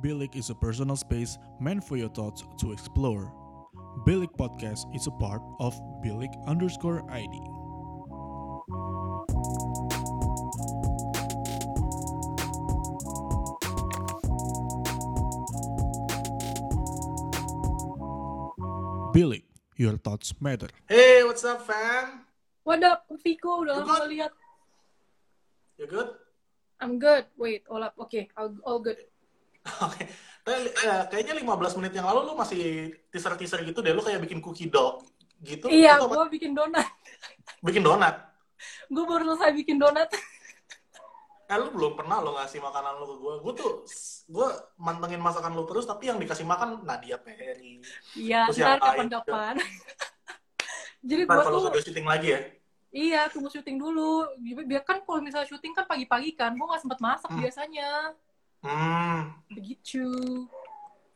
Bilik is a personal space meant for your thoughts to explore. Bilik Podcast is a part of Bilik underscore ID. Bilik, your thoughts matter. Hey, what's up, fam? What up, Viko? Udah You lama good? lihat. You good? I'm good. Wait, all up. Okay, all, all good. Oke. Tapi, eh, kayaknya 15 menit yang lalu lu masih teaser-teaser gitu deh. Lu kayak bikin cookie dough gitu. Iya, gue bikin donat. Bikin donat. gue baru selesai bikin donat. Eh, lu belum pernah lo ngasih makanan lu ke gue. Gue tuh, gue mantengin masakan lu terus, tapi yang dikasih makan Nadia Perry. Iya, ntar kapan-kapan. Jadi gue kalau tuh, udah syuting lagi ya. iya, tunggu syuting dulu. Biar kan kalau misalnya syuting kan pagi-pagi kan, gue gak sempet masak Hmm. biasanya. Hmm. Begitu.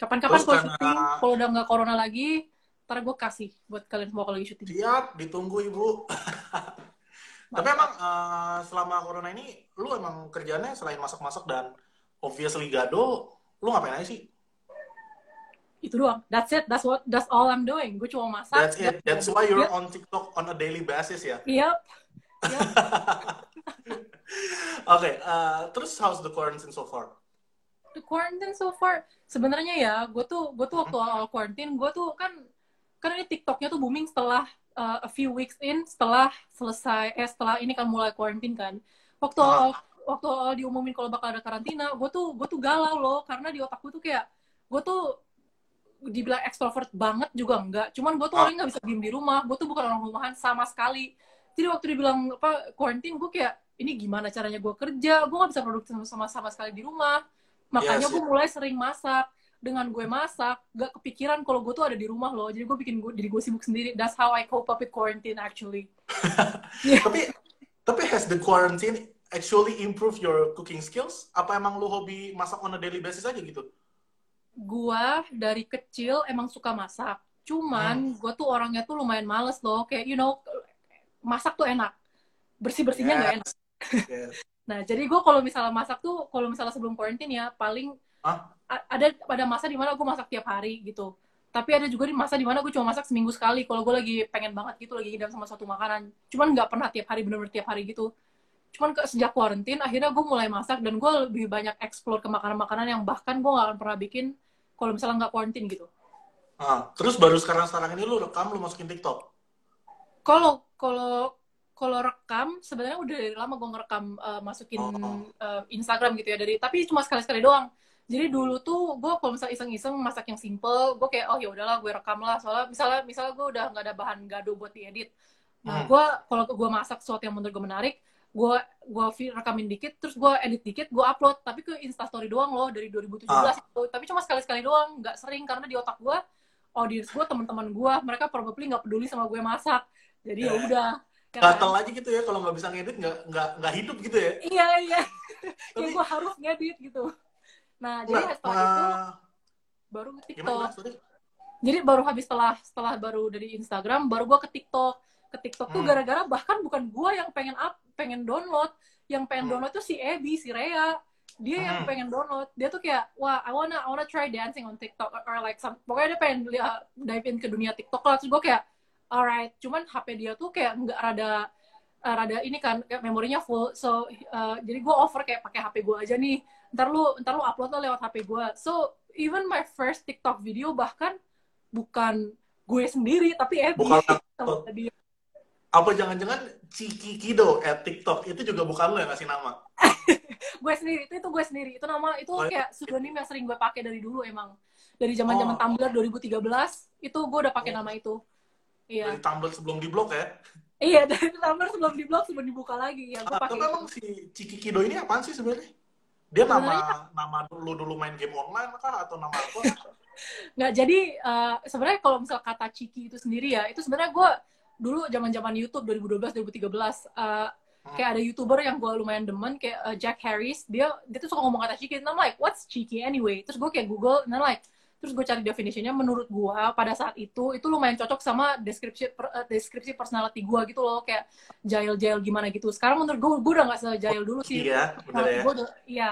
Kapan-kapan kalau syuting, kalau udah nggak corona lagi, ntar gue kasih buat kalian semua kalau lagi syuting. Siap, ditunggu ibu. Tapi emang eh, selama corona ini, lu emang kerjanya selain masak-masak dan obviously gado, lu ngapain aja sih? Itu doang. That's it. That's what. That's all I'm doing. Gue cuma masak. That's it. That's why you're on TikTok on a daily basis ya. Yep. Yep. Oke, eh, terus how's the quarantine so far? The quarantine so far. Sebenarnya ya gue tuh gue tuh waktu awal quarantine gue tuh kan kan ini TikToknya tuh booming setelah uh, a few weeks in setelah selesai eh setelah ini kan mulai quarantine kan. Waktu Ah. awal waktu awal diumumin kalau bakal ada karantina gue tuh gue tuh galau loh karena di otak gue tuh kayak gue tuh dibilang extrovert banget juga enggak. Cuman gue tuh Ah. orangnya nggak bisa diem di rumah gue tuh bukan orang rumahan sama sekali. Jadi waktu dibilang apa quarantine gue kayak ini gimana caranya gue kerja? Gue nggak bisa produktif sama sama sekali di rumah makanya Yes, gue mulai sering masak. Dengan gue masak gak kepikiran kalau gue tuh ada di rumah loh. Jadi gue bikin gue diri gue sibuk sendiri. That's how I cope up with quarantine actually. Tapi tapi has the quarantine actually improve your cooking skills? Apa emang lu hobi masak on a daily basis aja gitu? gue dari kecil emang suka masak. Cuman gue tuh orangnya tuh lumayan males loh. Kayak you know masak tuh enak. Bersih bersihnya nggak enak. Yes. Nah jadi gue kalau misalnya masak tuh kalau misalnya sebelum quarantine ya paling Hah? a- ada pada masa di mana gue masak tiap hari gitu. Tapi ada juga di masa di mana gue cuma masak seminggu sekali. Kalau gue lagi pengen banget gitu lagi ngidam sama satu makanan. Cuman nggak pernah tiap hari bener-bener tiap hari gitu. Cuman ke, sejak quarantine akhirnya gue mulai masak dan gue lebih banyak explore ke makanan-makanan yang bahkan gue nggak akan pernah bikin kalau misalnya nggak quarantine gitu. Ah, terus baru sekarang sekarang ini lu rekam lu masukin TikTok. kalau kalau kalau rekam sebenarnya udah dari lama gue ngerekam uh, masukin Oh. uh, Instagram gitu ya dari tapi cuma sekali sekali doang jadi dulu tuh gue kalau misalnya iseng-iseng masak yang simple gue kayak oh ya udahlah gue rekam lah soalnya misalnya misalnya gue udah nggak ada bahan gado buat diedit nah Hmm. gue kalau gue masak sesuatu yang menurut gue menarik gue gue vi- rekamin dikit terus gue edit dikit gue upload tapi ke Instastory doang loh dari 2017 Ah. itu tapi cuma sekali sekali doang nggak sering karena di otak gue audiens gue teman-teman gue mereka probably nggak peduli sama gue masak jadi ya udah? Gatel aja gitu ya kalau nggak bisa ngedit nggak nggak nggak hidup gitu ya. iya iya Tapi- gue harus ngedit gitu nah jadi Nah, setelah itu ah, baru ke TikTok gimana? Jadi baru habis setelah setelah baru dari Instagram baru gue ke TikTok ke TikTok tuh Hmm. gara-gara bahkan bukan gue yang pengen up pengen download yang pengen Hmm. download tuh si Ebi si Rea dia yang Hmm. pengen download dia tuh kayak wah I wanna I wanna try dancing on TikTok or, or like some pokoknya dia pengen lihat dive in ke dunia TikTok lah terus gue kayak alright. Cuman HP dia tuh kayak nggak rada rada ini kan kayak memorinya full. So eh, jadi gue over kayak pakai HP gue aja nih. Ntar lu ntar lu upload lah lewat HP gue so even my first TikTok video bahkan bukan gue sendiri tapi Ebi Bukan sama dia. Apa jangan-jangan Ciki Kido at TikTok itu juga bukan lu yang ngasih nama? gue sendiri itu itu gue sendiri. Itu nama itu Oh, iya. kayak pseudonym yang sering gue pakai dari dulu emang. Dari zaman zaman Oh. Tumblr 2013 itu gue udah pakai Oh. nama itu iya Dari Tumblr sebelum diblok ya. iya dari Tumblr sebelum di blog sebelum dibuka lagi ya gue Ah, pakai tapi itu. emang si Ciki Kido ini apaan sih sebenarnya? Dia nama Sebenarnya- nama lu dulu main game online kah atau nama apa? nggak jadi eh, sebenarnya kalau misal kata Ciki itu sendiri ya itu sebenarnya gue dulu zaman zaman YouTube 2012 2013 eh, kayak ada youtuber yang gue lumayan demen kayak eh, Jack Harris dia dia tuh suka ngomong kata Ciki and I'm like what's Ciki anyway terus gue kayak Google and I'm like terus gue cari definisinya menurut gue pada saat itu itu lumayan cocok sama deskripsi per- eh, deskripsi personality gue gitu loh kayak jail jail gimana gitu sekarang menurut gue gue udah nggak sejail dulu sih Iya, bener ya. Gue udah- iya.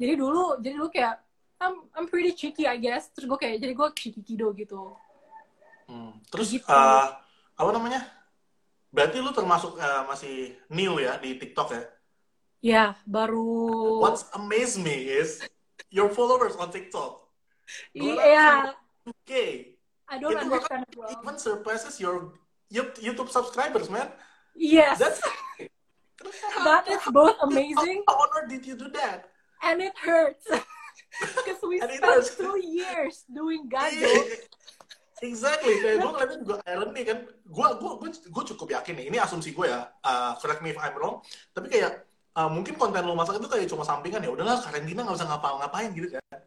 Jadi dulu, jadi dulu kayak I'm I'm pretty cheeky I guess terus gue kayak jadi gue cheeky kido gitu Hmm. Terus Gitu. eh, apa namanya? Berarti lu termasuk eh, masih new ya di TikTok ya? ya baru What's amazed me is your followers on TikTok. Iya 2K. I don't Itu understand bahkan bro even surpasses your Yout- YouTube subscribers, man. yes That's that is both amazing How on earth did you do that? and it hurts because we spent hurts. two years doing gado Iya. Exactly, kayak gue ngeliatnya juga irony kan. Gue gue gue gue cukup yakin nih. Ini asumsi gue ya. Uh, correct me if I'm wrong. Tapi kayak uh, mungkin konten lo masak itu kayak cuma sampingan ya. Udahlah karantina nggak usah ngapa-ngapain gitu kan.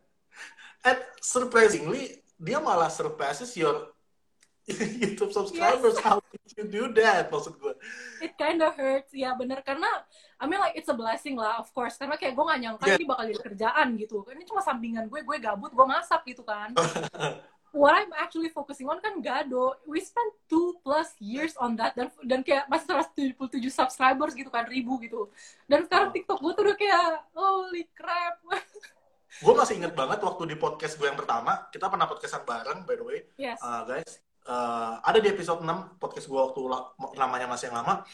And surprisingly dia malah surpasses your YouTube subscribers. How did you do that? Maksud gue. it kinda hurts. Ya bener. Karena I mean like it's a blessing lah of course. Karena kayak gue gak nyangka Yeah. ini bakal jadi kerjaan gitu. Ini cuma sampingan gue gue gabut gue masak gitu kan. What I'm actually focusing on kan gado. We spent two plus years on that dan dan kayak masih 177 subscribers gitu kan ribu gitu. Dan sekarang TikTok gue tuh udah kayak holy crap Gue masih inget banget waktu di podcast gue yang pertama. Kita pernah podcastan bareng by the way. yes Uh, guys, uh, ada di episode 6 podcast gue waktu namanya masih yang lama.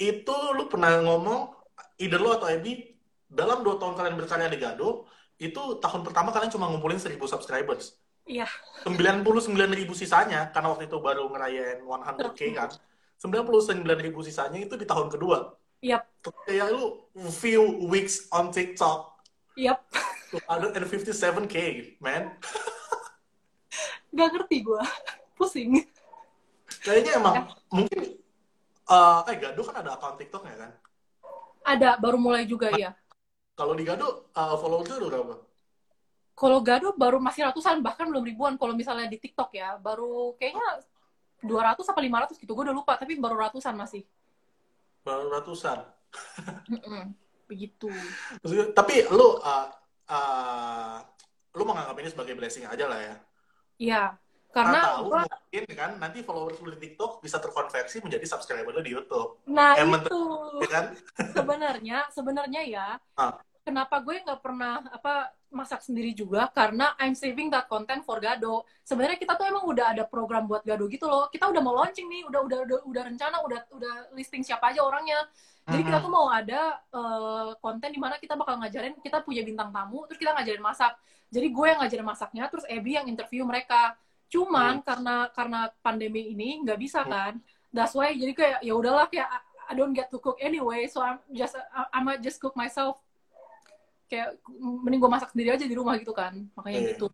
Itu lu pernah ngomong, either lu atau Ebi, dalam dua tahun kalian berkarya di Gado, itu tahun pertama kalian cuma ngumpulin 1000 subscribers. iya 99 ribu sisanya, karena waktu itu baru ngerayain 100k kan. 99 ribu sisanya itu di tahun kedua. yap Kayak lu few weeks on TikTok, yap 257k, man. gak ngerti gue pusing Kayaknya emang mungkin eh eh Gado kan ada akun TikToknya kan. ada baru mulai juga ya Kalau di Gado uh, followersnya udah berapa? Kalau Gado baru masih ratusan, bahkan belum ribuan. Kalau misalnya di TikTok ya, baru kayaknya 200 apa 500 gitu. Gue udah lupa, tapi baru ratusan masih. Baru ratusan. Begitu. Tapi lu uh, uh, lu menganggap ini sebagai blessing aja lah ya. Iya, Karena tahu gua, mungkin kan nanti followers lu di TikTok bisa terkonversi menjadi subscriber lu di YouTube, nah Emang itu ya kan? sebenarnya, sebenarnya ya, Ah. Kenapa gue nggak pernah apa masak sendiri juga karena I'm saving that content for Gado. Sebenarnya kita tuh emang udah ada program buat Gado gitu loh. Kita udah mau launching nih, udah udah udah, udah rencana, udah udah listing siapa aja orangnya. Jadi kita Mhm. tuh mau ada eh, konten di mana kita bakal ngajarin, kita punya bintang tamu, terus kita ngajarin masak. Jadi gue yang ngajarin masaknya, terus Abby yang interview mereka. Cuman karena karena pandemi ini nggak bisa kan. That's why jadi kayak ya udahlah kayak I- I don't get to cook anyway, so I'm just I, I might just cook myself. Kayak mending gue masak sendiri aja di rumah gitu kan. Makanya Iya. gitu.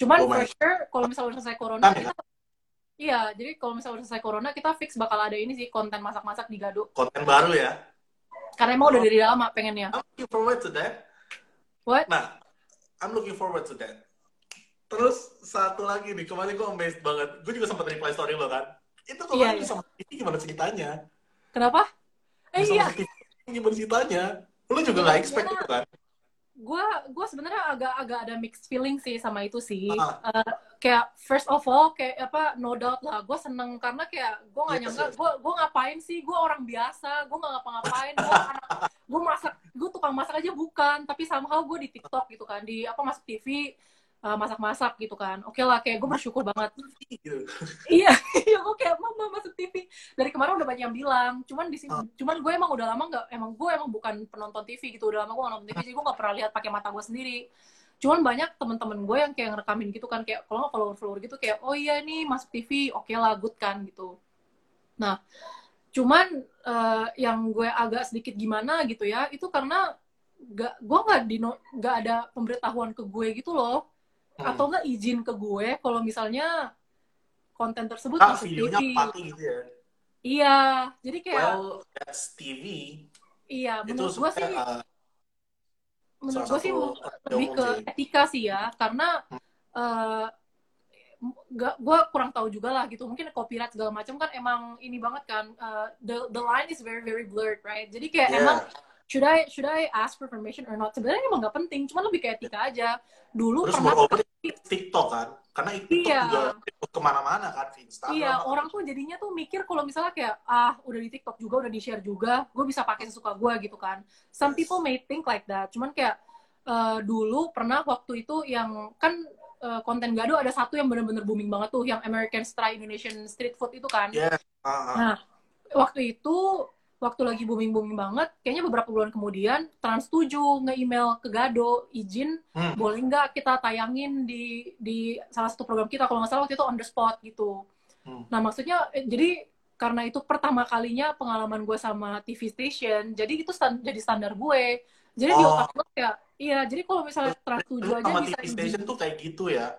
Cuman Oh for sure kalau misalnya udah selesai corona Kan ya? kita Iya, jadi kalau misalnya udah selesai corona kita fix bakal ada ini sih konten masak-masak di Gado. Konten baru ya. Karena emang udah dari lama pengennya. I'm looking forward to that. What? Nah, I'm looking forward to that. Terus satu lagi nih, kemarin gue amazed banget. Gue juga sempat reply story lo kan. Itu kemarin Iya, iya. sama TV gimana ceritanya? Kenapa? Eh iya, gimana ceritanya? Lu juga gak expect Iya. itu kan? Gue gue sebenarnya agak agak ada mixed feeling sih sama itu sih. Ah. Eh, kayak first of all kayak apa no doubt lah gue seneng karena kayak gue nggak Yes, nyangka yes. gue gue ngapain sih gue orang biasa gue nggak ngapa-ngapain gue anak gue masak gue tukang masak aja bukan tapi somehow gue di TikTok gitu kan di apa masuk TV masak-masak gitu kan. Oke lah kayak gue bersyukur banget. Gitu. iya iya gue kayak mama masuk TV. Dari kemarin udah banyak yang bilang. Cuman di sini Ah. cuman gue emang udah lama nggak emang gue emang bukan penonton TV gitu. Udah lama gue nggak nonton TV jadi gue nggak pernah lihat pakai mata gue sendiri. Cuman banyak temen-temen gue yang kayak ngerekamin gitu kan. Kayak kalau nggak follower follower gitu kayak oh iya nih masuk TV oke lah good kan gitu. Nah cuman eh, yang gue agak sedikit gimana gitu ya itu karena gak gue nggak di nggak ada pemberitahuan ke gue gitu loh Hmm. atau nggak izin ke gue kalau misalnya konten tersebut Ah, masuk videonya TV. gitu ya. Iya, jadi kayak Well, that's TV. iya menurut gue sih uh, menurut gue sih lebih ke etika sih ya karena Hmm. eh gak gue kurang tahu juga lah gitu mungkin copyright segala macam kan emang ini banget kan eh, the the line is very very blurred right jadi kayak Yeah. emang should I should I ask for permission or not sebenarnya emang nggak penting cuma lebih kayak etika aja dulu Terus pernah TikTok kan, karena TikTok Iya. juga ke mana-mana kan, Instagram. Iya, orang tuh jadinya tuh mikir kalau misalnya kayak ah udah di TikTok juga udah di share juga, gue bisa pakai sesuka gue gitu kan. Some Yes. people may think like that, cuman kayak eh, dulu pernah waktu itu yang kan eh, konten Gado ada satu yang bener-bener booming banget tuh, yang American Style Indonesian Street Food itu kan. Yes. Ah, ah. Nah, waktu itu waktu lagi booming-booming banget, kayaknya beberapa bulan kemudian Trans 7 nge-email ke Gado izin Hmm. boleh nggak kita tayangin di di salah satu program kita kalau nggak salah waktu itu on the spot gitu. Hmm. Nah maksudnya eh, jadi karena itu pertama kalinya pengalaman gue sama TV station, jadi itu stan- jadi standar gue. Jadi di Oh. otak gue kayak, iya jadi kalau misalnya Trans 7 Dulu aja sama bisa TV izin. station tuh kayak gitu ya.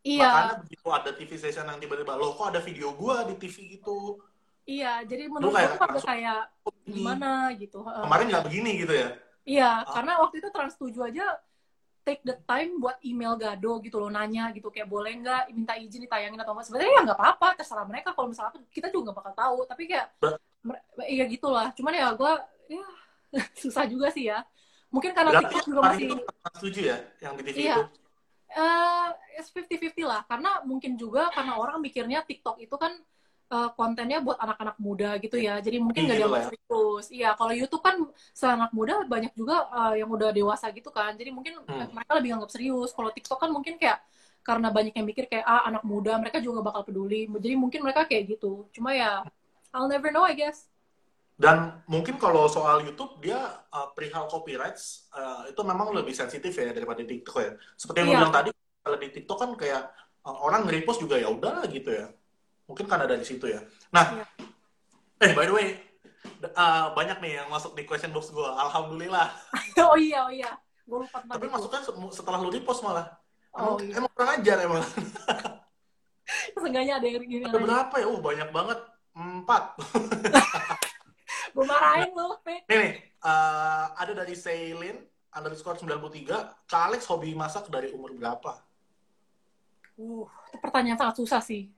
Iya, Makanya begitu ada TV station yang tiba-tiba, loh kok ada video gua di TV gitu. Iya. Jadi menurut kayak gue langsung- kayak ini. gimana gitu. Heeh. Kemarin nggak begini gitu ya. Iya, Ah. karena waktu itu Trans 7 aja take the time buat email Gado gitu loh, nanya gitu kayak boleh nggak minta izin ditayangin atau apa. Sebenarnya ya nggak apa-apa, terserah mereka kalau misalnya apa, kita juga nggak bakal tahu. Tapi kayak iya gitulah. Cuman ya gue ya susah juga sih ya. Mungkin karena Berarti TikTok juga masih 7 ya, yang di TV Iya. itu. eh it's 50-50 lah. Karena mungkin juga karena orang mikirnya TikTok itu kan eh, kontennya buat anak-anak muda gitu ya. Jadi mungkin nggak Iya, dianggap gitu lah serius. Iya, kalau YouTube kan selain anak muda banyak juga eh, yang udah dewasa gitu kan. Jadi mungkin Hmm. mereka lebih anggap serius. Kalau TikTok kan mungkin kayak karena banyak yang mikir kayak ah anak muda, mereka juga nggak bakal peduli. Jadi mungkin mereka kayak gitu. Cuma ya I'll never know I guess. Dan mungkin kalau soal YouTube dia uh, perihal copyrights uh, itu memang lebih sensitif ya daripada di TikTok ya. Seperti yang Iya. lu bilang tadi, kalau di TikTok kan kayak uh, orang nge-repost juga ya udahlah gitu ya. Mungkin kan ada di situ ya. Nah, Iya. eh by the way, uh, banyak nih yang masuk di question box gue. Alhamdulillah. oh iya, oh iya. Gue lupa Tapi itu. masuknya se- setelah lu repost malah. Oh Emang, iya. emang kurang ajar emang. Seenggaknya ada yang gini. Ada berapa ya? Oh banyak banget. Empat. Gue marahin lu. Nih nih, uh, ada dari Sailin underscore 93. Kak Alex hobi masak dari umur berapa? Uh, itu pertanyaan sangat susah sih.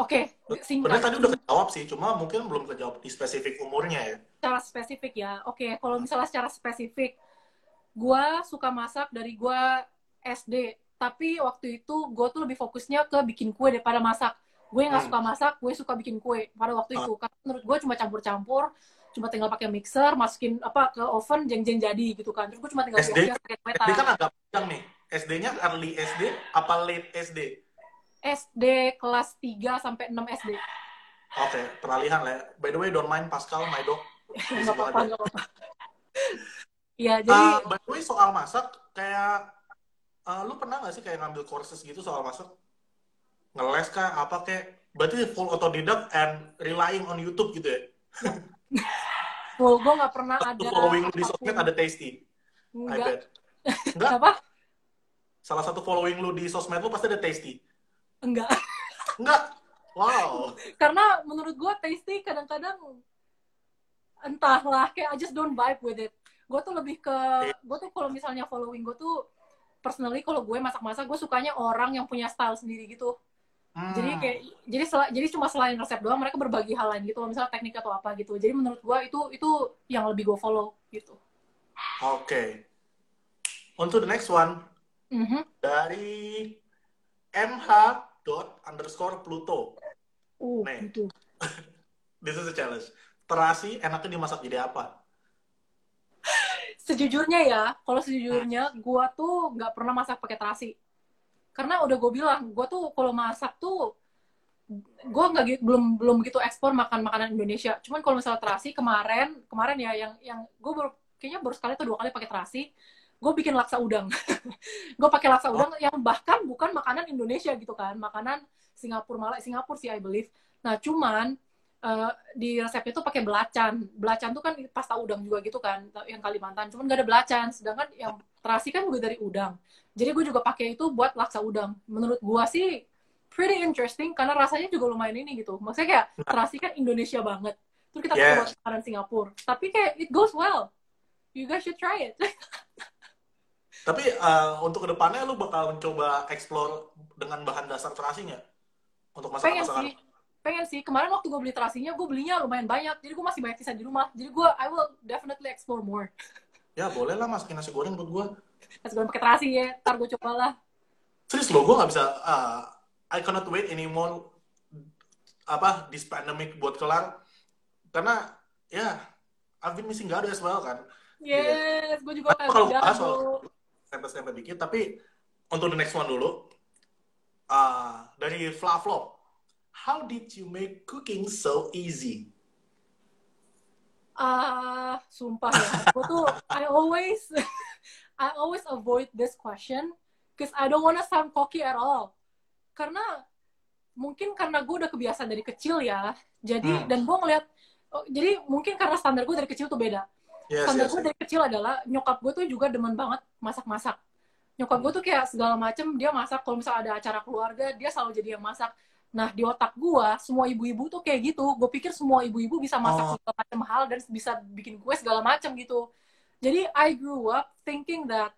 Oke, Sebenarnya singkat. tadi udah kejawab sih, cuma mungkin belum kejawab di spesifik umurnya ya. Secara spesifik ya. Oke, kalau misalnya secara spesifik, gua suka masak dari gua SD. Tapi waktu itu gue tuh lebih fokusnya ke bikin kue daripada masak. Gue nggak Hmm. suka masak, gue suka bikin kue pada waktu itu. Karena menurut gue cuma campur-campur, cuma tinggal pakai mixer, masukin apa ke oven, jeng-jeng jadi gitu kan. Terus gue cuma tinggal SD? bias pakai kue SD kan agak panjang nih. SD-nya early SD apa late SD? SD kelas 3 sampai 6 SD. Oke, peralihan lah ya. By the way, don't mind Pascal, my dog. Nggak apa-apa, apa-apa. Iya, jadi Uh, by the way, soal masak, kayak uh, lu pernah nggak sih kayak ngambil courses gitu soal masak? Ngeles kah, apa kayak? Berarti full autodidact and relying on YouTube gitu ya? full gue nggak pernah ada following lu di sosmed ada tasty. I Enggak. bet. Enggak? Apa? Salah satu following lu di sosmed lu pasti ada tasty. Enggak. Enggak? Wow. Karena menurut gue tasty kadang-kadang entahlah kayak I just don't vibe with it. Gue tuh lebih ke gue tuh kalau misalnya following gue tuh personally kalau gue masak-masak gue sukanya orang yang punya style sendiri gitu. Hmm. Jadi kayak jadi sel- jadi cuma selain resep doang mereka berbagi hal lain gitu, misalnya teknik atau apa gitu. Jadi menurut gue itu itu yang lebih gue follow gitu. Oke. On to the next one. Mhm. Dari mh dot underscore Pluto. Uh, Nih. gitu. This is a challenge. Terasi enaknya dimasak jadi apa? sejujurnya ya, kalau sejujurnya, gua tuh nggak pernah masak pakai terasi. Karena udah gue bilang, gua tuh kalau masak tuh, gua nggak gi- belum belum gitu ekspor makan makanan Indonesia. Cuman kalau misalnya terasi kemarin, kemarin ya yang yang gue baru kayaknya baru sekali atau dua kali pakai terasi, gue bikin laksa udang. gue pakai laksa udang yang bahkan bukan makanan Indonesia gitu kan, makanan Singapura malah Singapura sih I believe. Nah cuman eh, di resep itu pakai belacan. Belacan tuh kan pasta udang juga gitu kan, yang Kalimantan. Cuman gak ada belacan. Sedangkan yang terasi kan juga dari udang. Jadi gue juga pakai itu buat laksa udang. Menurut gue sih pretty interesting karena rasanya juga lumayan ini gitu. Maksudnya kayak terasi kan Indonesia banget. Terus kita pakai Yes. buat makanan Singapura. Tapi kayak it goes well. You guys should try it. Tapi eh, untuk ke depannya lu bakal mencoba explore dengan bahan dasar terasi nggak? Untuk pengen masakan-masakan. sih pengen sih kemarin waktu gue beli terasinya gue belinya lumayan banyak jadi gue masih banyak sisa di rumah jadi gue I will definitely explore more Ya boleh lah masukin nasi goreng buat gua. Nasi goreng pakai terasi ya ntar gue coba lah Serius loh, gua nggak bisa. ah, I cannot wait anymore. Apa this pandemic buat kelar? Karena ya I've been missing Gado as well kan. yes gue juga kalau bahas soal serempet-serempet dikit. Tapi untuk the next one dulu. Uh, dari Flavlog. How did you make cooking so easy? Ah, sumpah ya. Gue tuh, I always, I always avoid this question because I don't wanna sound cocky at all. Karena mungkin karena gue udah kebiasaan dari kecil ya. Jadi Hmm. dan gue ngeliat, oh, jadi mungkin karena standar gue dari kecil tuh beda. Yes, yes, gue yes. dari kecil adalah nyokap gue tuh juga demen banget masak-masak. Nyokap gue tuh kayak segala macem dia masak. Kalau misalnya ada acara keluarga dia selalu jadi yang masak. Nah di otak gue semua ibu-ibu tuh kayak gitu. Gue pikir semua ibu-ibu bisa masak Oh. segala macam hal dan bisa bikin kue segala macam gitu. Jadi I grew up thinking that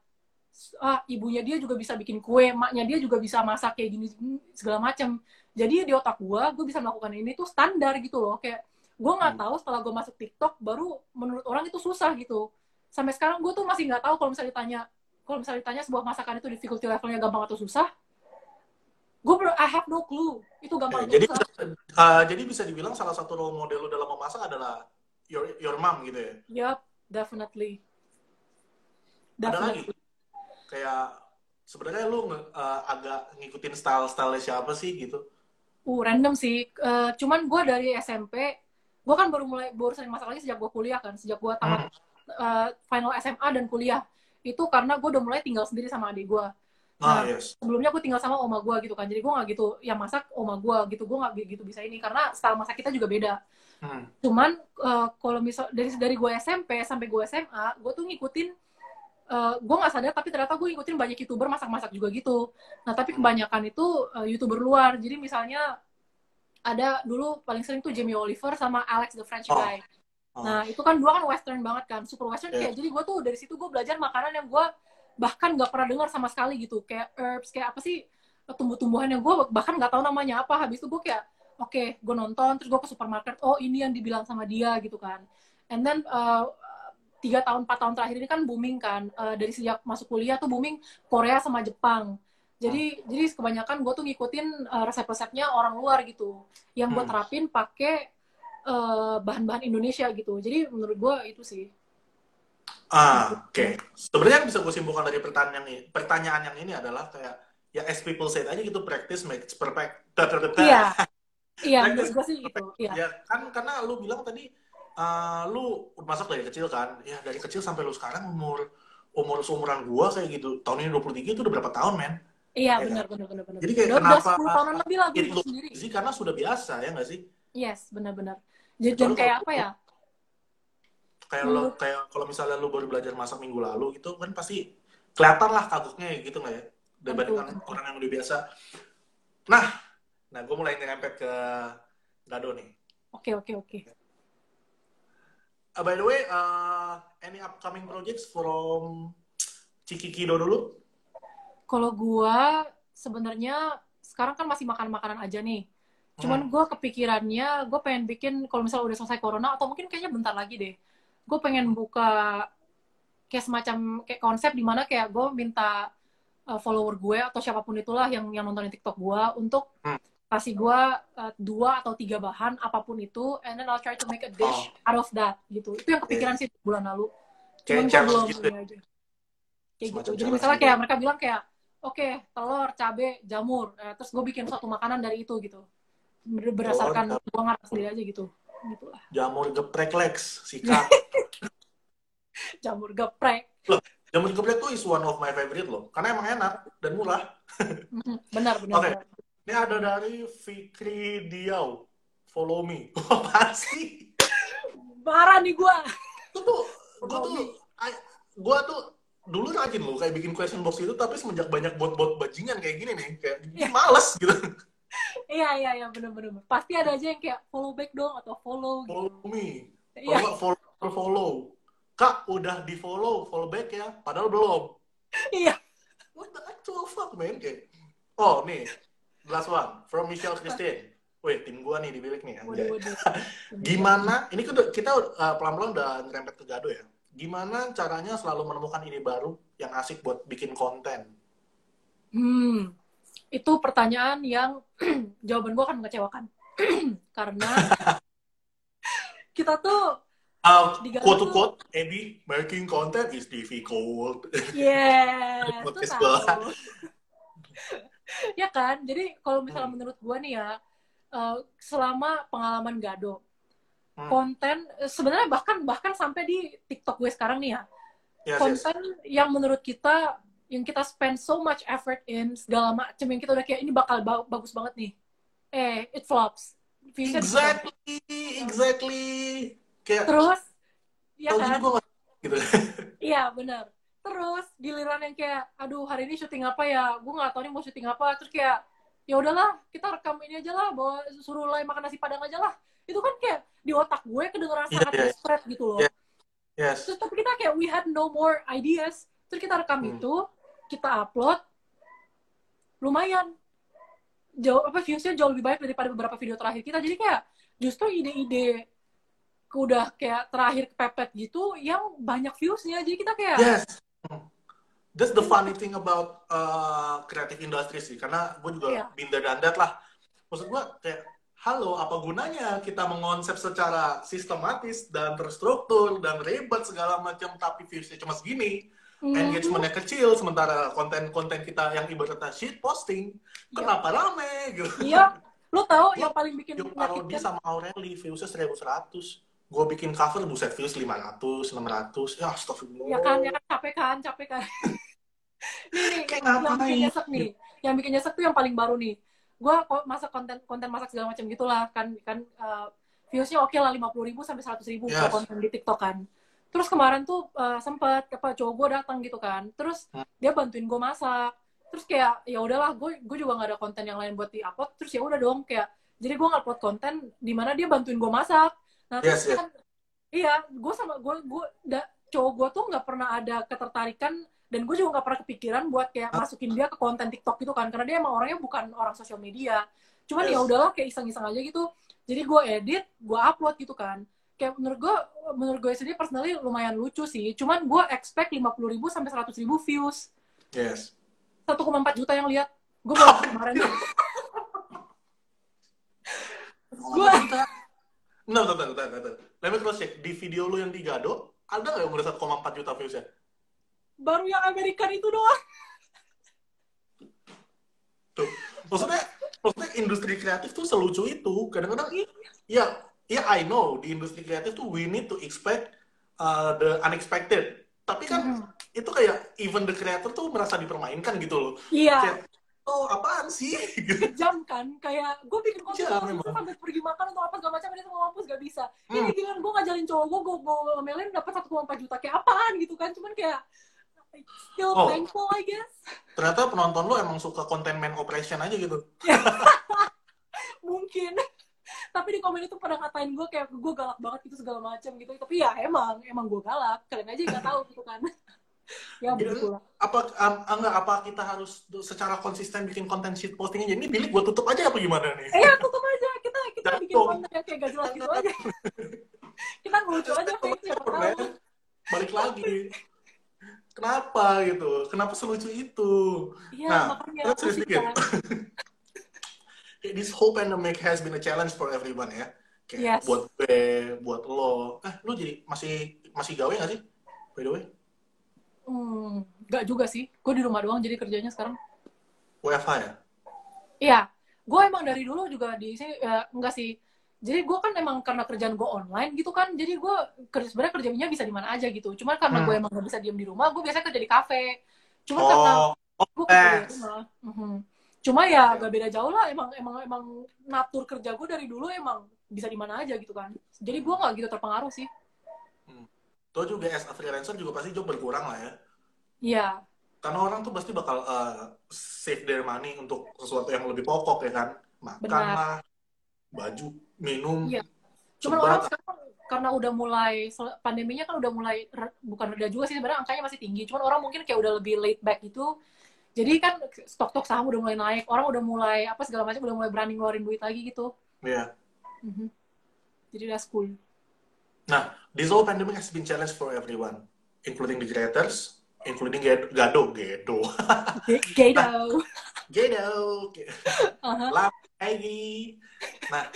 ah ibunya dia juga bisa bikin kue, maknya dia juga bisa masak kayak gini segala macam. Jadi di otak gue, gue bisa melakukan ini tuh standar gitu loh. Kayak gue nggak Hmm. tahu setelah gue masuk TikTok baru menurut orang itu susah gitu. Sampai sekarang gue tuh masih nggak tahu kalau misalnya ditanya kalau misalnya ditanya sebuah masakan itu difficulty levelnya gampang atau susah. Gue I have no clue itu gampang atau jadi susah. uh, jadi bisa dibilang salah satu role model lu dalam memasak adalah your your mom gitu ya. Yup, definitely. Ada Definitely. lagi kayak sebenarnya lu nge- uh, agak ngikutin style-style siapa sih gitu? Uh, random sih. Eh, cuman gue dari SMP, gue kan baru mulai baru sering masak lagi sejak gue kuliah kan, sejak gue tamat eh, final SMA dan kuliah. Itu karena gue udah mulai tinggal sendiri sama adik gue. Ah, Nah, yes. sebelumnya gue tinggal sama oma gue gitu kan, jadi gue nggak gitu yang masak oma gue gitu, gue nggak gitu bisa ini karena style masak kita juga beda. Hmm. Cuman eh, kalau misal dari dari gue SMP sampai gue SMA, gue tuh ngikutin eh, gue nggak sadar tapi ternyata gue ngikutin banyak youtuber masak-masak juga gitu. Nah tapi kebanyakan itu eh, youtuber luar. Jadi misalnya ada dulu paling sering tuh Jamie Oliver sama Alex the French Oh. guy. Oh. Nah itu kan dua kan western banget kan, super western Yeah. kayak. Jadi gue tuh dari situ gue belajar makanan yang gue bahkan nggak pernah dengar sama sekali gitu, kayak herbs, kayak apa sih tumbuh-tumbuhan yang gue bahkan nggak tahu namanya apa. Habis itu gue kayak oke gue nonton terus gue ke supermarket oh ini yang dibilang sama dia gitu kan and then uh, tiga tahun empat tahun terakhir ini kan booming kan Uh, dari sejak masuk kuliah tuh booming Korea sama Jepang jadi jadi kebanyakan gue tuh ngikutin uh, resep-resepnya orang luar gitu yang gue Hmm. terapin pakai uh, bahan-bahan Indonesia gitu jadi menurut gue itu sih Ah, oke. Sebenarnya yang bisa gue simpulkan dari pertanyaan yang ini, pertanyaan yang ini adalah kayak ya as people said aja gitu practice makes perfect. iya iya menurut gue sih gitu iya Ya kan karena lu bilang tadi uh, lu masak dari kecil kan? Ya dari kecil sampai lu sekarang umur umur seumuran gua kayak gitu. Tahun ini 23 itu udah berapa tahun, men? Iya Ya benar benar benar benar Jadi kayak udah, udah kenapa 10 tahunan lebih lah gue sendiri easy karena sudah biasa ya nggak sih? yes benar-benar jadi Kecuali dan kayak kalau- apa ya Kayak lo kayak kalau misalnya lu baru belajar masak minggu lalu gitu kan pasti kelihatan lah kagoknya gitu nggak ya? Dibandingkan orang yang udah biasa. Nah, nah gue mulai nyerempet ke Dado nih. oke oke oke Uh, by the way, uh, any upcoming projects from Ciki Kido dulu? Kalau gua sebenarnya sekarang kan masih makan makanan aja nih. Cuman Hmm. gua kepikirannya, gue pengen bikin kalau misalnya udah selesai corona atau mungkin kayaknya bentar lagi deh. Gue pengen buka kayak semacam kayak konsep di mana kayak gue minta uh, follower gue atau siapa pun itulah yang yang nontonin TikTok gue untuk Hmm. kasih gue uh, dua atau tiga bahan apa pun itu, and then I'll try to make a dish out of that gitu. Itu yang kepikiran sih bulan lalu. Cuman gue belum gitu ini aja. Kayak Semacam gitu. Jadi misalnya gitu. kayak mereka bilang kayak, oke telur, cabe, jamur, Eh, terus gue bikin suatu makanan dari itu gitu. Ber- Berdasarkan gue ngarang sendiri aja gitu. Gitulah. Jamur geprek Lex, sikat. Jamur geprek. Jamur geprek tuh is one of my favorite loh. Karena emang enak dan murah. Benar, benar. Oke. benar. Ini ada dari Fikri Diau. Follow me. Apa sih? Parah nih gue. Itu tuh, gue Follow tuh, me. I- gua tuh rajin loh kayak bikin question box itu tapi semenjak banyak bot-bot bajingan kayak gini nih kayak Iya. males gitu Iya, iya, iya, benar. Pasti ada aja yang kayak follow back dong atau follow gitu. follow me kalau Iya, follow follow kak udah di follow follow back ya padahal belum iya. what the actual fuck man kayak oh nih last one from Michelle Christine Wih, tim gua nih di bilik nih. anjay. Waduh, waduh. Gimana? Ini kita, kita uh, pelan-pelan udah ngerempet ke Gado ya. Gimana caranya selalu menemukan ide baru yang asik buat bikin konten? Hmm, itu pertanyaan yang jawaban gue akan mengecewakan. Karena kita tuh Uh, Garuda quote to quote, Eddie, making content is difficult. Tahu. gua. ya kan? Jadi kalau misalnya Hmm. menurut gua nih ya, eh, selama pengalaman Gado, Hmm. konten eh, sebenarnya bahkan bahkan sampai di TikTok gue sekarang nih ya, Yes, yes. konten yang menurut kita yang kita spend so much effort in segala macam yang kita udah kayak ini bakal ba- bagus banget nih, eh it flops. Viewsnya Exactly, exactly. Kayak Terus, ya kan? gue nggak- gitu. Iya benar. Terus giliran yang kayak, aduh hari ini syuting apa ya? Gue nggak tahu nih mau syuting apa. Terus kayak, ya udahlah kita rekam ini aja lah, bawa suruh Lai makan nasi padang aja lah. Itu kan kayak di otak gue kedengeran Iya, sangat iya. desperate gitu loh. Iya. Yes. Terus tapi kita kayak we had no more ideas. Terus kita rekam Hmm. itu, kita upload, lumayan. Jauh apa viewsnya jauh lebih baik daripada beberapa video terakhir kita. Jadi kayak justru ide-ide udah kayak terakhir kepepet gitu yang banyak viewsnya. Jadi kita kayak Yes. That's the funny thing about uh, creative industry sih, karena gue juga Iya. binda dandat lah. Maksud gue kayak, halo, apa gunanya kita mengonsep secara sistematis dan terstruktur dan ribet segala macam, tapi viewsnya cuma segini, Mhm. engagementnya kecil, sementara konten-konten kita yang ibaratnya shit posting, Iya. kenapa rame gitu? Iya, lo tau yang paling bikin menyakitkan? sama Aureli, viewsnya 1100. Gue bikin cover, buset views 500, 600. Ya, astagfirullah. Ya kan, ya kan, capek kan, capek kan. nih, nih, Kayak yang ngapain? bikin nyesek nih. Yang bikin nyesek tuh yang paling baru nih. Gue masak konten konten masak segala macam gitulah kan kan uh, viewsnya oke lah 50 ribu sampai 100 ribu Yes. konten di TikTok kan. Terus kemarin tuh uh, sempet apa cowok gue datang gitu kan. Terus Hmm. dia bantuin gue masak. Terus kayak ya udahlah gue gue juga gak ada konten yang lain buat di upload. Terus ya udah dong kayak jadi gue ngupload konten di mana dia bantuin gue masak. Nah terus Yes, yes. kan iya gue sama gue gue da, cowok gue tuh nggak pernah ada ketertarikan dan gue juga nggak pernah kepikiran buat kayak masukin dia ke konten TikTok gitu kan karena dia emang orangnya bukan orang sosial media cuman Yes. ya udahlah kayak iseng-iseng aja gitu jadi gue edit gue upload gitu kan kayak menurut gue menurut gue sendiri personally lumayan lucu sih cuman gue expect 50 ribu sampai 100 ribu views Yes. 1,4 juta yang lihat gue baru kemarin Gua- Bentar, bentar, bentar, bentar. Let me cross check. Di video lu yang di Gado, ada nggak yang udah 1,4 juta views-nya? Baru yang Amerika itu doang Tuh. Maksudnya, maksudnya industri kreatif tuh selucu itu. Kadang-kadang, ya, ya I know, di industri kreatif tuh we need to expect uh, the unexpected. Tapi kan, Mhm. itu kayak even the creator tuh merasa dipermainkan gitu loh. iya Kayak, oh apaan sih? Jam kan kayak gue bikin konten sampai pergi makan atau apa segala macam ini semua mampus gak bisa Hmm. ini giliran gue ngajalin cowok gue gue gue ngomelin dapat 1,4 juta kayak apaan gitu kan cuman kayak still Oh. thankful I guess. Ternyata penonton lu emang suka konten man operation aja gitu. mungkin. Tapi di komen itu pada ngatain gue kayak gue galak banget gitu segala macam gitu. Tapi ya emang emang gue galak. Kalian aja nggak tahu gitu kan. Ya lah. apa um, enggak apa kita harus secara konsisten bikin konten shit posting aja? Ini bilik gua tutup aja apa gimana nih? Eh ya tutup aja. Kita kita bikin konten yang kayak gak jelas gitu aja. Kita ngelucu aja balik lagi kenapa gitu kenapa selucu itu iya Nah, makanya pusing sedikit. this whole pandemic has been a challenge for everyone ya kayak Yes. buat gue buat lo eh lu jadi masih masih gawe gak sih by the way Hmm, gak juga sih. Gue di rumah doang jadi kerjanya sekarang. WFH ya Iya, gue emang dari dulu juga di sini ya, enggak sih. Jadi gue kan emang karena kerjaan gue online gitu kan, jadi gue kerja sebenarnya kerjanya bisa di mana aja gitu. Cuman karena Hmm. gue emang gak bisa diem di rumah, gue biasanya kerja di kafe. Cuman karena oh oh gue kerja di rumah. Mhm. Cuma ya gak beda jauh lah. Emang emang emang natur kerja gue dari dulu emang bisa di mana aja gitu kan. Jadi gue gak gitu terpengaruh sih. Tuh juga as a freelancer juga pasti job berkurang lah ya Iya, karena orang tuh pasti bakal uh, save their money untuk sesuatu yang lebih pokok ya kan makan Benar. lah baju minum Iya. Cuman orang sekarang karena udah mulai pandeminya kan udah mulai bukan reda juga sih sebenarnya angkanya masih tinggi. Cuman orang mungkin kayak udah lebih laid back gitu. Jadi kan stok-stok saham udah mulai naik, orang udah mulai apa segala macam udah mulai berani ngeluarin duit lagi gitu. Iya. Mhm. Jadi udah cool. Nah, this whole pandemic has been challenge for everyone, including the creators, including Ged- Gado, Gedo, Gado. Gedo, Aha. lagi. Nah,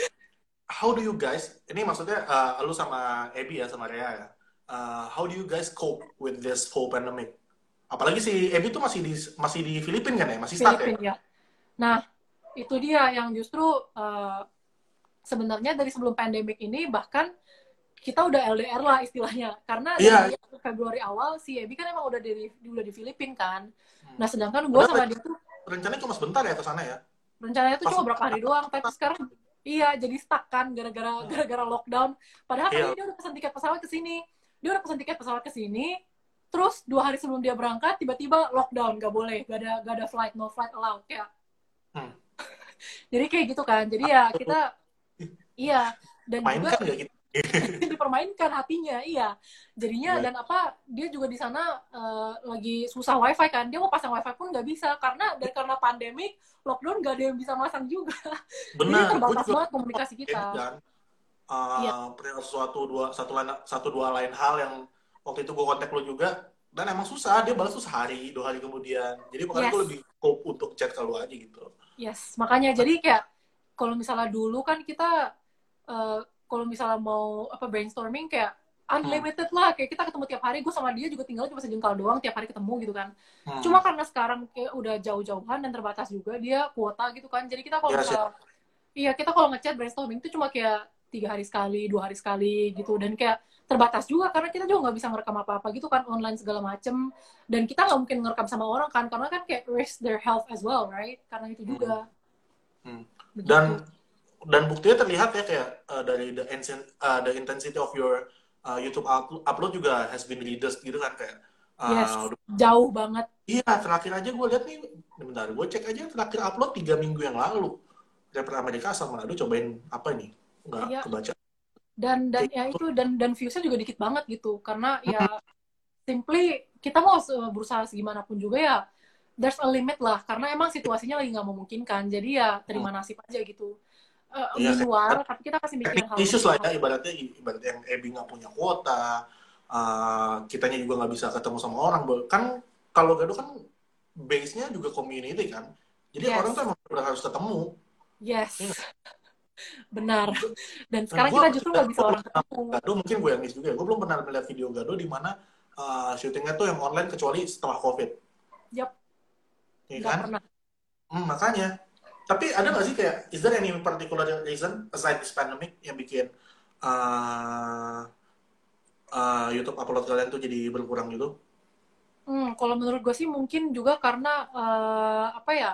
how do you guys ini maksudnya uh, lu sama Ebi ya sama Rea ya uh, how do you guys cope with this whole pandemic apalagi si Ebi tuh masih di masih di Filipina kan ya masih stuck ya ya. Nah, itu dia yang justru uh, sebenarnya dari sebelum pandemik ini bahkan kita udah LDR lah istilahnya karena Iya. dari Februari awal si Ebi kan emang udah di udah di Filipina kan. Hmm. Nah, sedangkan gue sama dia tuh rencananya cuma sebentar ya ke sana ya rencananya tuh Pas- cuma berapa hari doang, tapi sekarang iya jadi stuck kan gara-gara Hmm. gara-gara lockdown. Padahal Iya. tadi dia udah pesan tiket pesawat ke sini. Dia udah pesan tiket pesawat ke sini. Terus dua hari sebelum dia berangkat tiba-tiba lockdown gak boleh, gak ada gak ada flight, no flight allowed kayak. Hmm. jadi kayak gitu kan. Jadi ya kita iya dan juga mainkan ya gitu dipermainkan hatinya iya. Jadinya Iya. dan apa dia juga di sana eh, lagi susah wifi kan. Dia mau pasang wifi pun nggak bisa karena dari karena pandemik lockdown nggak ada yang bisa masang juga. Jadi benar. Gue terbatas banget komunikasi kita. kan uh, Iya. pernah suatu dua satu lain satu dua lain hal yang waktu itu gue kontak lo juga dan emang susah. Dia balas tuh sehari dua hari kemudian. Jadi makanya Yes. gue lebih cope untuk chat ke aja gitu. Yes. Makanya jadi kayak kalau misalnya dulu kan kita eh, kalau misalnya mau apa brainstorming kayak unlimited lah kayak kita ketemu tiap hari gue sama dia juga tinggal cuma sejengkal doang tiap hari ketemu gitu kan Hmm. Cuma karena sekarang kayak udah jauh-jauhan dan terbatas juga dia kuota gitu kan. Jadi kita kalau Iya, misalnya iya kita kalau ngechat brainstorming itu cuma kayak tiga hari sekali, dua hari sekali gitu dan kayak terbatas juga karena kita juga nggak bisa ngerekam apa-apa gitu kan online segala macem dan kita nggak mungkin ngerekam sama orang kan karena kan kayak risk their health as well right karena itu juga Hmm. Begitu. dan dan buktinya terlihat ya kayak uh, dari the insen- uh, the intensity of your uh, YouTube upload, juga has been reduced gitu kan kayak uh, Yes. jauh banget. Iya terakhir aja gue lihat nih bentar gue cek aja terakhir upload tiga minggu yang lalu. Rapper Amerika sama Manado cobain apa nih nggak Iya. kebaca. Dan dan ya itu dan dan viewsnya juga dikit banget gitu karena ya simply kita mau berusaha segimanapun juga ya there's a limit lah karena emang situasinya lagi nggak memungkinkan. Jadi ya terima nasib aja gitu Eh, Iya, di luar tapi kita kasih mikirin hal Issues lah ya ibaratnya ibaratnya yang Ebi nggak punya kuota uh, kitanya juga nggak bisa ketemu sama orang. Kan kalau Gado kan base nya juga community kan. Jadi Yes. orang tuh emang benar harus ketemu. Yes. Iya. benar. Dan sekarang gua- kita justru nggak bisa orang ketemu. Gado mungkin gue yang miss juga ya. gue belum pernah melihat video Gado di mana uh, syutingnya tuh yang online kecuali setelah covid. Yap. Iya nggak kan? pernah. Hmm, makanya tapi ada nggak sih kayak is there any particular reason aside this pandemic yang bikin uh, uh, YouTube upload kalian tuh jadi berkurang gitu Hmm, kalau menurut gue sih mungkin juga karena eh, apa ya?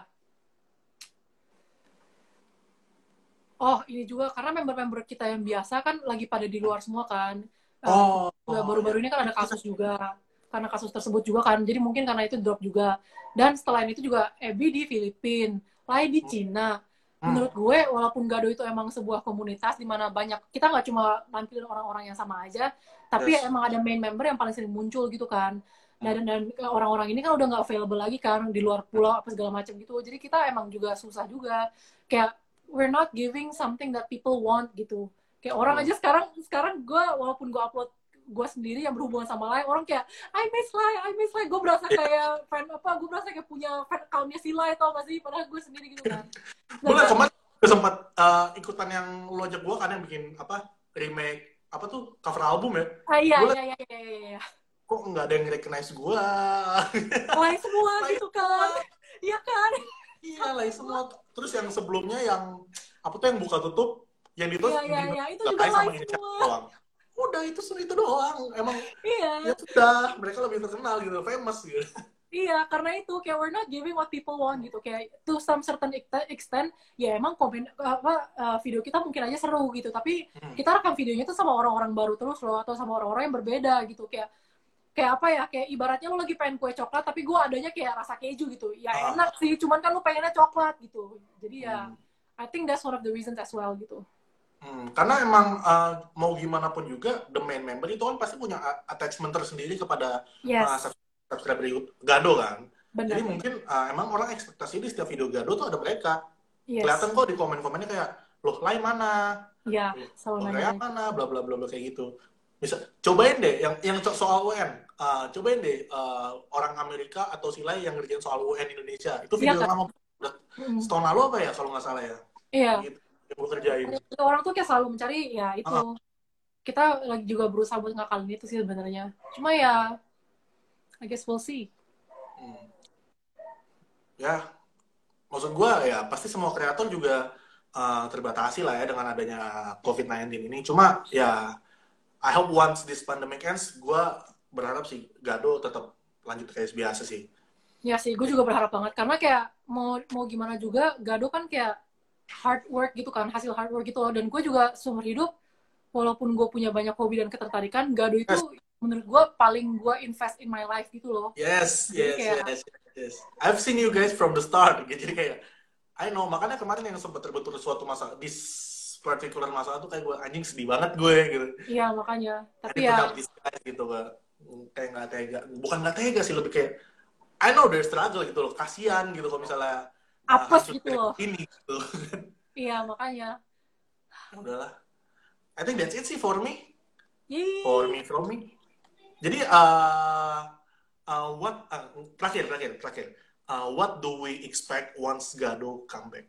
Oh, ini juga karena member-member kita yang biasa kan lagi pada di luar semua kan. Eh, oh, baru-baru ini kan ada kasus juga. Karena kasus tersebut juga kan. Jadi mungkin karena itu drop juga. Dan setelah itu juga Ebi di Filipina, Lai di Cina. Hmm. Menurut gue, walaupun Gado itu emang sebuah komunitas di mana banyak, kita nggak cuma nampilin orang-orang yang sama aja, tapi Yes. emang ada main member yang paling sering muncul gitu kan dan dan orang-orang ini kan udah nggak available lagi kan di luar pulau apa segala macam gitu jadi kita emang juga susah juga kayak we're not giving something that people want gitu kayak orang Hmm. aja sekarang sekarang gue walaupun gue upload gue sendiri yang berhubungan sama Lai orang kayak I miss Lai I miss Lai. Gue berasa kayak fan apa gue berasa kayak punya fan accountnya si Lai tau gak sih? Padahal gue sendiri gitu kan. Gue gue sempat uh, ikutan yang lo ajak gue kan yang bikin apa remake apa tuh cover album ya? Ah, iya, Gua- iya iya iya iya. Iya kok nggak ada yang recognize gue Lai semua Lai gitu kan. iya kan? Iya lah semua. Terus yang sebelumnya yang apa tuh yang buka tutup yang di Iya, iya, iya. Itu juga inisiatif semua. doang udah itu itu doang emang iya ya sudah mereka lebih terkenal gitu famous gitu Iya, karena itu kayak we're not giving what people want gitu. Kayak to some certain ex- extent, ya emang komen apa uh, video kita mungkin aja seru gitu, tapi Hmm. kita rekam videonya tuh sama orang-orang baru terus loh atau sama orang-orang yang berbeda gitu. Kayak kayak apa ya? Kayak ibaratnya lo lagi pengen kue coklat tapi gue adanya kayak rasa keju gitu. Ya Ah. enak sih, cuman kan lo pengennya coklat gitu. Jadi ya Hmm. I think that's one of the reasons as well gitu. Hmm, karena emang uh, mau gimana pun juga the main member itu kan pasti punya a- attachment tersendiri kepada uh, Yes, sub- subscriber Gado kan. benar. Jadi mungkin uh, emang orang ekspektasi di setiap video Gado tuh ada mereka. Yes. Kelihatan kok di komen-komennya kayak loh lain mana, Ya, selalu loh nanya. kayak mana, bla bla bla bla kayak gitu. Bisa cobain deh yang yang so- soal UN. Uh, cobain deh uh, orang Amerika atau Silai yang ngerjain soal UN Indonesia. Itu video Iya, yang lama Mm. setahun lalu apa ya kalau nggak salah ya. Iya. Gitu. Yang gue kerjain. orang tuh kayak selalu mencari ya itu Ah. kita lagi juga berusaha buat ngakalin itu sih sebenarnya cuma ya I guess we'll see Hmm. Ya, maksud gue ya pasti semua kreator juga uh, terbatasi lah ya dengan adanya COVID-19 ini. Cuma ya, I hope once this pandemic ends, gue berharap sih Gado tetap lanjut kayak biasa sih. ya sih gue juga berharap banget karena kayak mau mau gimana juga Gado kan kayak hard work gitu kan hasil hard work gitu loh dan gue juga seumur hidup walaupun gue punya banyak hobi dan ketertarikan Gado itu menurut gue paling gue invest in my life gitu loh Yes, Jadi yes, kayak- yes, yes. I've seen you guys from the start. gitu. Jadi kayak, I know. Makanya kemarin yang sempat terbentur suatu masa, this particular masalah tuh kayak gue anjing sedih banget gue gitu. iya makanya tapi ya guys gitu kan. Kayak nggak tega. Bukan nggak tega sih, lebih kayak I know their struggle gitu loh. Kasian gitu kalau misalnya Apes hasil gitu loh. Ini gitu. iya makanya Ya udahlah. I think that's it sih for me. Yeay. For me, from me. Jadi, uh, uh, what, uh, terakhir, terakhir, terakhir. Uh, what do we expect once Gado come back?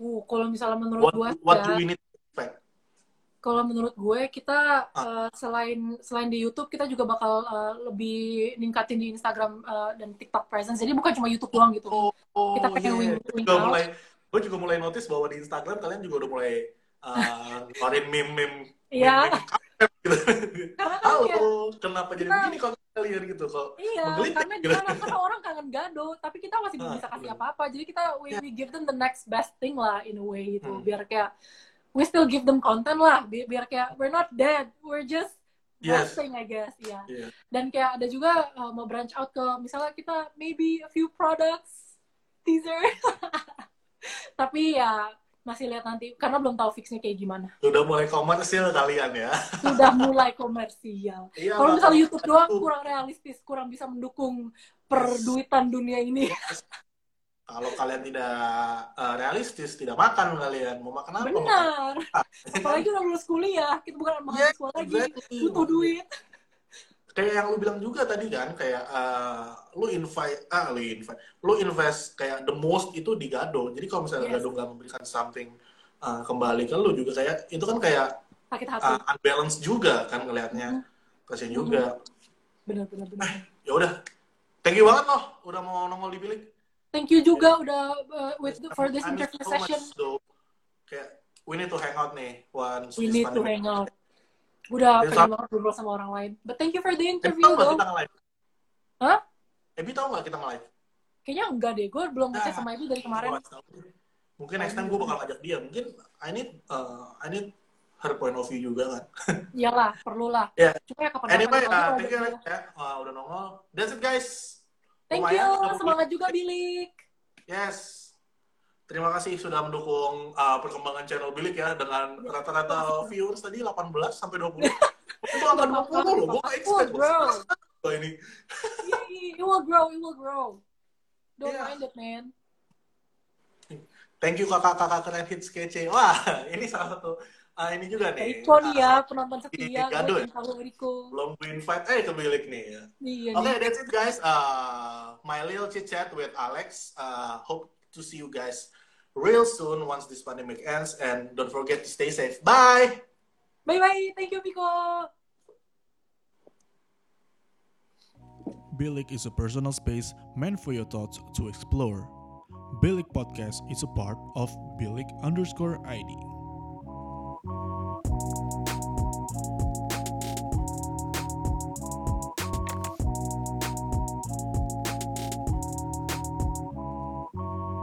Uh, kalau misalnya menurut What, gue what ya, do we need? Kalau menurut gue kita uh, selain selain di YouTube kita juga bakal uh, lebih ningkatin di Instagram uh, dan TikTok presence. Jadi bukan cuma YouTube doang gitu. Oh, Kita pengen yeah. wing- wing juga out. mulai, gue juga mulai notice bahwa di Instagram kalian juga udah mulai uh, ngeluarin meme-meme Iya. meme-meme kampret gitu. Karena kan Halo, kenapa jadi Kita- begini konten kalian gitu kok? iya, menggelitik karena gitu. karena, karena orang kangen gado, tapi kita masih belum Ah, bisa kasih apa-apa. Jadi kita we, Ya. we give them the next best thing lah in a way gitu. Hmm. Biar kayak we still give them content lah. Bi- Biar kayak we're not dead, we're just Yes. resting I guess. Iya. Iya. Dan kayak ada juga uh, mau branch out ke misalnya kita maybe a few products teaser. Tapi ya masih lihat nanti karena belum tahu fixnya kayak gimana. Udah mulai komersil kalian ya. Sudah mulai komersial. Iya, Kalau misalnya YouTube doang kurang realistis, kurang bisa mendukung perduitan dunia ini. Kalau kalian tidak uh, realistis, tidak makan kalian. Mau makan apa? Benar. Apalagi udah lulus kuliah, kita bukan mahasiswa lagi, Iya, exactly. butuh duit. Kayak yang lu bilang juga tadi kan, kayak uh, lu invite, ah lu invite, lu invest kayak the most itu di Gado. Jadi kalau misalnya Yes. Gado nggak memberikan something uh, kembali ke lu juga kayak itu kan kayak Sakit hati. uh, unbalance juga kan ngelihatnya. Kasian juga. Benar, benar, benar. Ya udah, thank you banget loh, udah mau nongol di bilik. Thank you juga udah uh, with for this interview so much, session. though. Kayak we need to hang out nih once We need to hang out. Udah There's pengen banget ngobrol sama orang lain. But thank you for the Ebi interview tau nggak though. kita nge-live? Hah? Ebi tau nggak kita nge-live? Kayaknya enggak deh. Gue belum ngecek Nah, sama Ibu dari kemarin. Mungkin next time gue bakal ajak dia. Mungkin I need uh, I need her point of view juga kan. Iyalah, perlulah. Ya. Cuma ya kapan-kapan Anyway, uh, thank you ya. Uh, udah nongol. That's it guys. Thank Lumayan, you. 30 Semangat juga Bilik. Yes. Terima kasih sudah mendukung uh, perkembangan channel Bilik ya dengan rata-rata viewers tadi 18 sampai 20. Itu angka 20 loh, gue expect. Bro. Ini. It will grow, it will grow. Don't Yeah. mind it, man. Thank you kakak-kakak keren hits kece. Wah, ini salah satu uh, ini juga nih. Riko nih ya, uh, penonton setia. ini Gado Gue ya? tahu Riko. belum gue invite eh ke Bilik nih ya. Iya Oke, nih. that's it guys. Uh, my little chit chat with Alex. Uh, hope to see you guys real soon once this pandemic ends. And don't forget to stay safe. Bye. Bye-bye. Thank you, Piko. Bilik is a personal space meant for your thoughts to explore. Bilik Podcast is a part of Bilik underscore ID.